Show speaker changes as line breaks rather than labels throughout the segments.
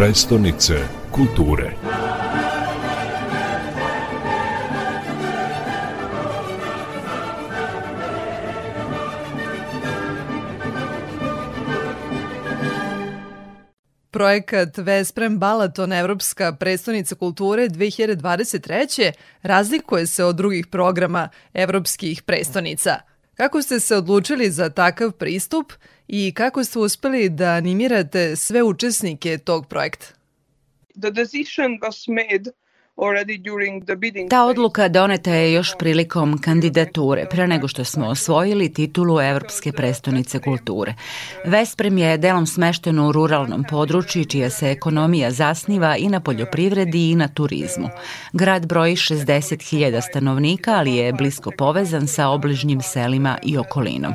prestonice kulture.
Projekat Vesprem Balaton Evropska predstavnica kulture 2023. razlikuje se od drugih programa evropskih predstavnica. Kako ste se odlučili za takav pristup i kako ste uspeli da animirate sve učesnike tog projekta?
The decision was made
Ta odluka doneta je još prilikom kandidature, pre nego što smo osvojili titulu Evropske prestonice kulture. Vesprem je delom smešteno u ruralnom području, čija se ekonomija zasniva i na poljoprivredi i na turizmu. Grad broji 60.000 stanovnika, ali je blisko povezan sa obližnjim selima i okolinom.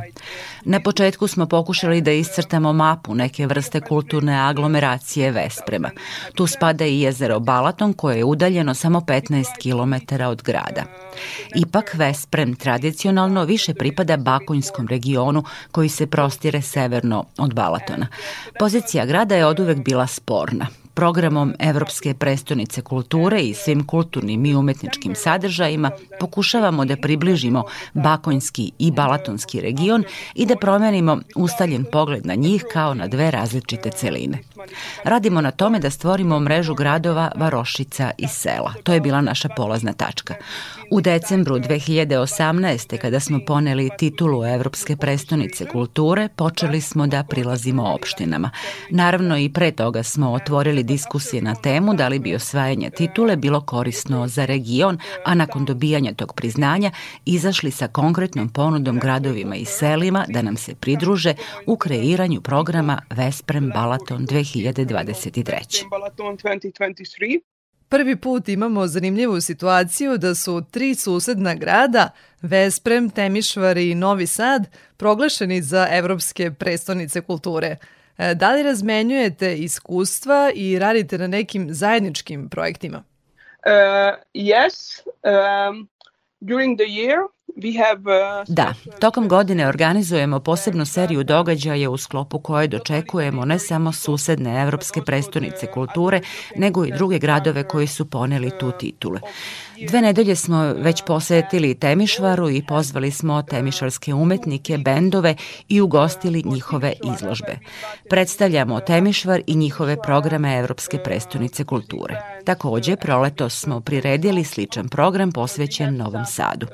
Na početku smo pokušali da iscrtamo mapu neke vrste kulturne aglomeracije Vesprema. Tu spada i jezero Balaton koje je udaljeno samo 15 km od grada. Ipak Vesprem tradicionalno više pripada Bakonjskom regionu koji se prostire severno od Balatona. Pozicija grada je oduvek bila sporna programom Evropske prestonice kulture i svim kulturnim i umetničkim sadržajima pokušavamo da približimo Bakonjski i Balatonski region i da promenimo ustaljen pogled na njih kao na dve različite celine. Radimo na tome da stvorimo mrežu gradova, varošica i sela. To je bila naša polazna tačka. U decembru 2018. kada smo poneli titulu Evropske prestonice kulture, počeli smo da prilazimo opštinama. Naravno i pre toga smo otvorili diskusije na temu da li bi osvajanje titule bilo korisno za region, a nakon dobijanja tog priznanja izašli sa konkretnom ponudom gradovima i selima da nam se pridruže u kreiranju programa Vesprem Balaton 2023.
Prvi put imamo zanimljivu situaciju da su tri susedna grada, Vesprem, Temišvar i Novi Sad, proglašeni za evropske prestonice kulture. E, da li razmenjujete iskustva i radite na nekim zajedničkim projektima?
Uh, yes, um, during the year
da, tokom godine organizujemo posebnu seriju događaja u sklopu koje dočekujemo ne samo susedne evropske prestonice kulture, nego i druge gradove koji su poneli tu titule. Dve nedelje smo već posetili Temišvaru i pozvali smo temišvarske umetnike, bendove i ugostili njihove izložbe. Predstavljamo Temišvar i njihove programe Evropske prestonice kulture. Takođe, proleto smo priredili sličan program posvećen Novom Sadu.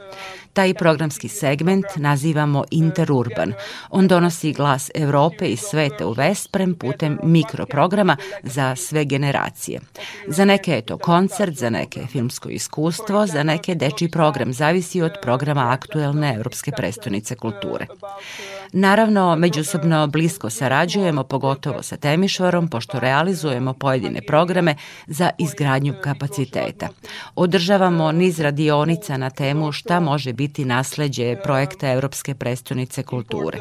Taj programski segment nazivamo Interurban. On donosi glas Evrope i sveta u Vesprem putem mikroprograma za sve generacije. Za neke je to koncert, za neke filmsko iskustvo, za neke deči program, zavisi od programa aktuelne Evropske prestonice kulture. Naravno, međusobno blisko sarađujemo, pogotovo sa Temišvarom, pošto realizujemo pojedine programe za izgradnju kapaciteta. Održavamo niz radionica na temu šta može biti nasleđe projekta Evropske prestonice kulture.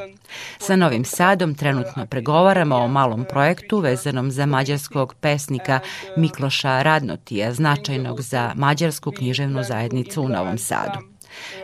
Sa Novim Sadom trenutno pregovaramo o malom projektu vezanom za mađarskog pesnika Mikloša Radnotija, značajnog za mađarsku književnu zajednicu u Novom Sadu.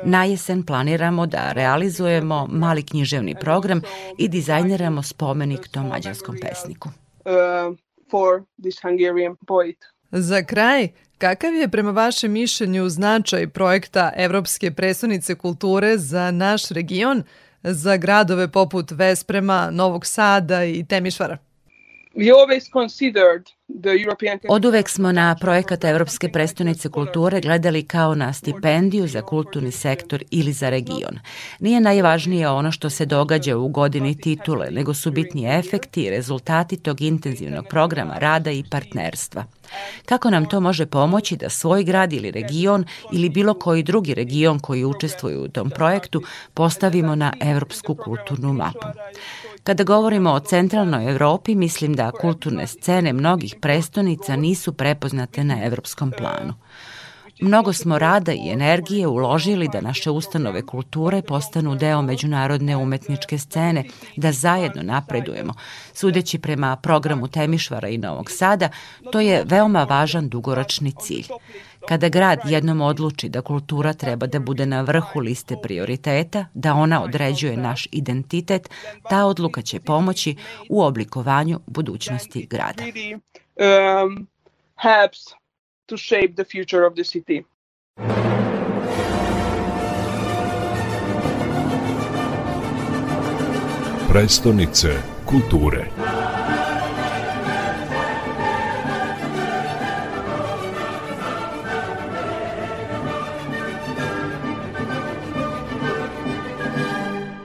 Na jesen planiramo da realizujemo mali književni program i dizajniramo spomenik tom mađarskom pesniku. Uh, for this Hungarian
poet. Za kraj, kakav je prema vašem mišljenju značaj projekta Evropske predstavnice kulture za naš region, za gradove poput Vesprema, Novog Sada i Temišvara?
Od uvek smo na projekat Evropske prestonice kulture gledali kao na stipendiju za kulturni sektor ili za region. Nije najvažnije ono što se događa u godini titule, nego su bitni efekti i rezultati tog intenzivnog programa rada i partnerstva. Kako nam to može pomoći da svoj grad ili region ili bilo koji drugi region koji učestvuju u tom projektu postavimo na evropsku kulturnu mapu? Kada govorimo o centralnoj Evropi, mislim da kulturne scene mnogih prestonica nisu prepoznate na evropskom planu. Mnogo smo rada i energije uložili da naše ustanove kulture postanu deo međunarodne umetničke scene, da zajedno napredujemo. Sudeći prema programu Temišvara i Novog Sada, to je veoma važan dugoročni cilj. Kada grad jednom odluči da kultura treba da bude na vrhu liste prioriteta, da ona određuje naš identitet, ta odluka će pomoći u oblikovanju budućnosti grada. Um, helps to shape the future of the city.
Prestonice kulture.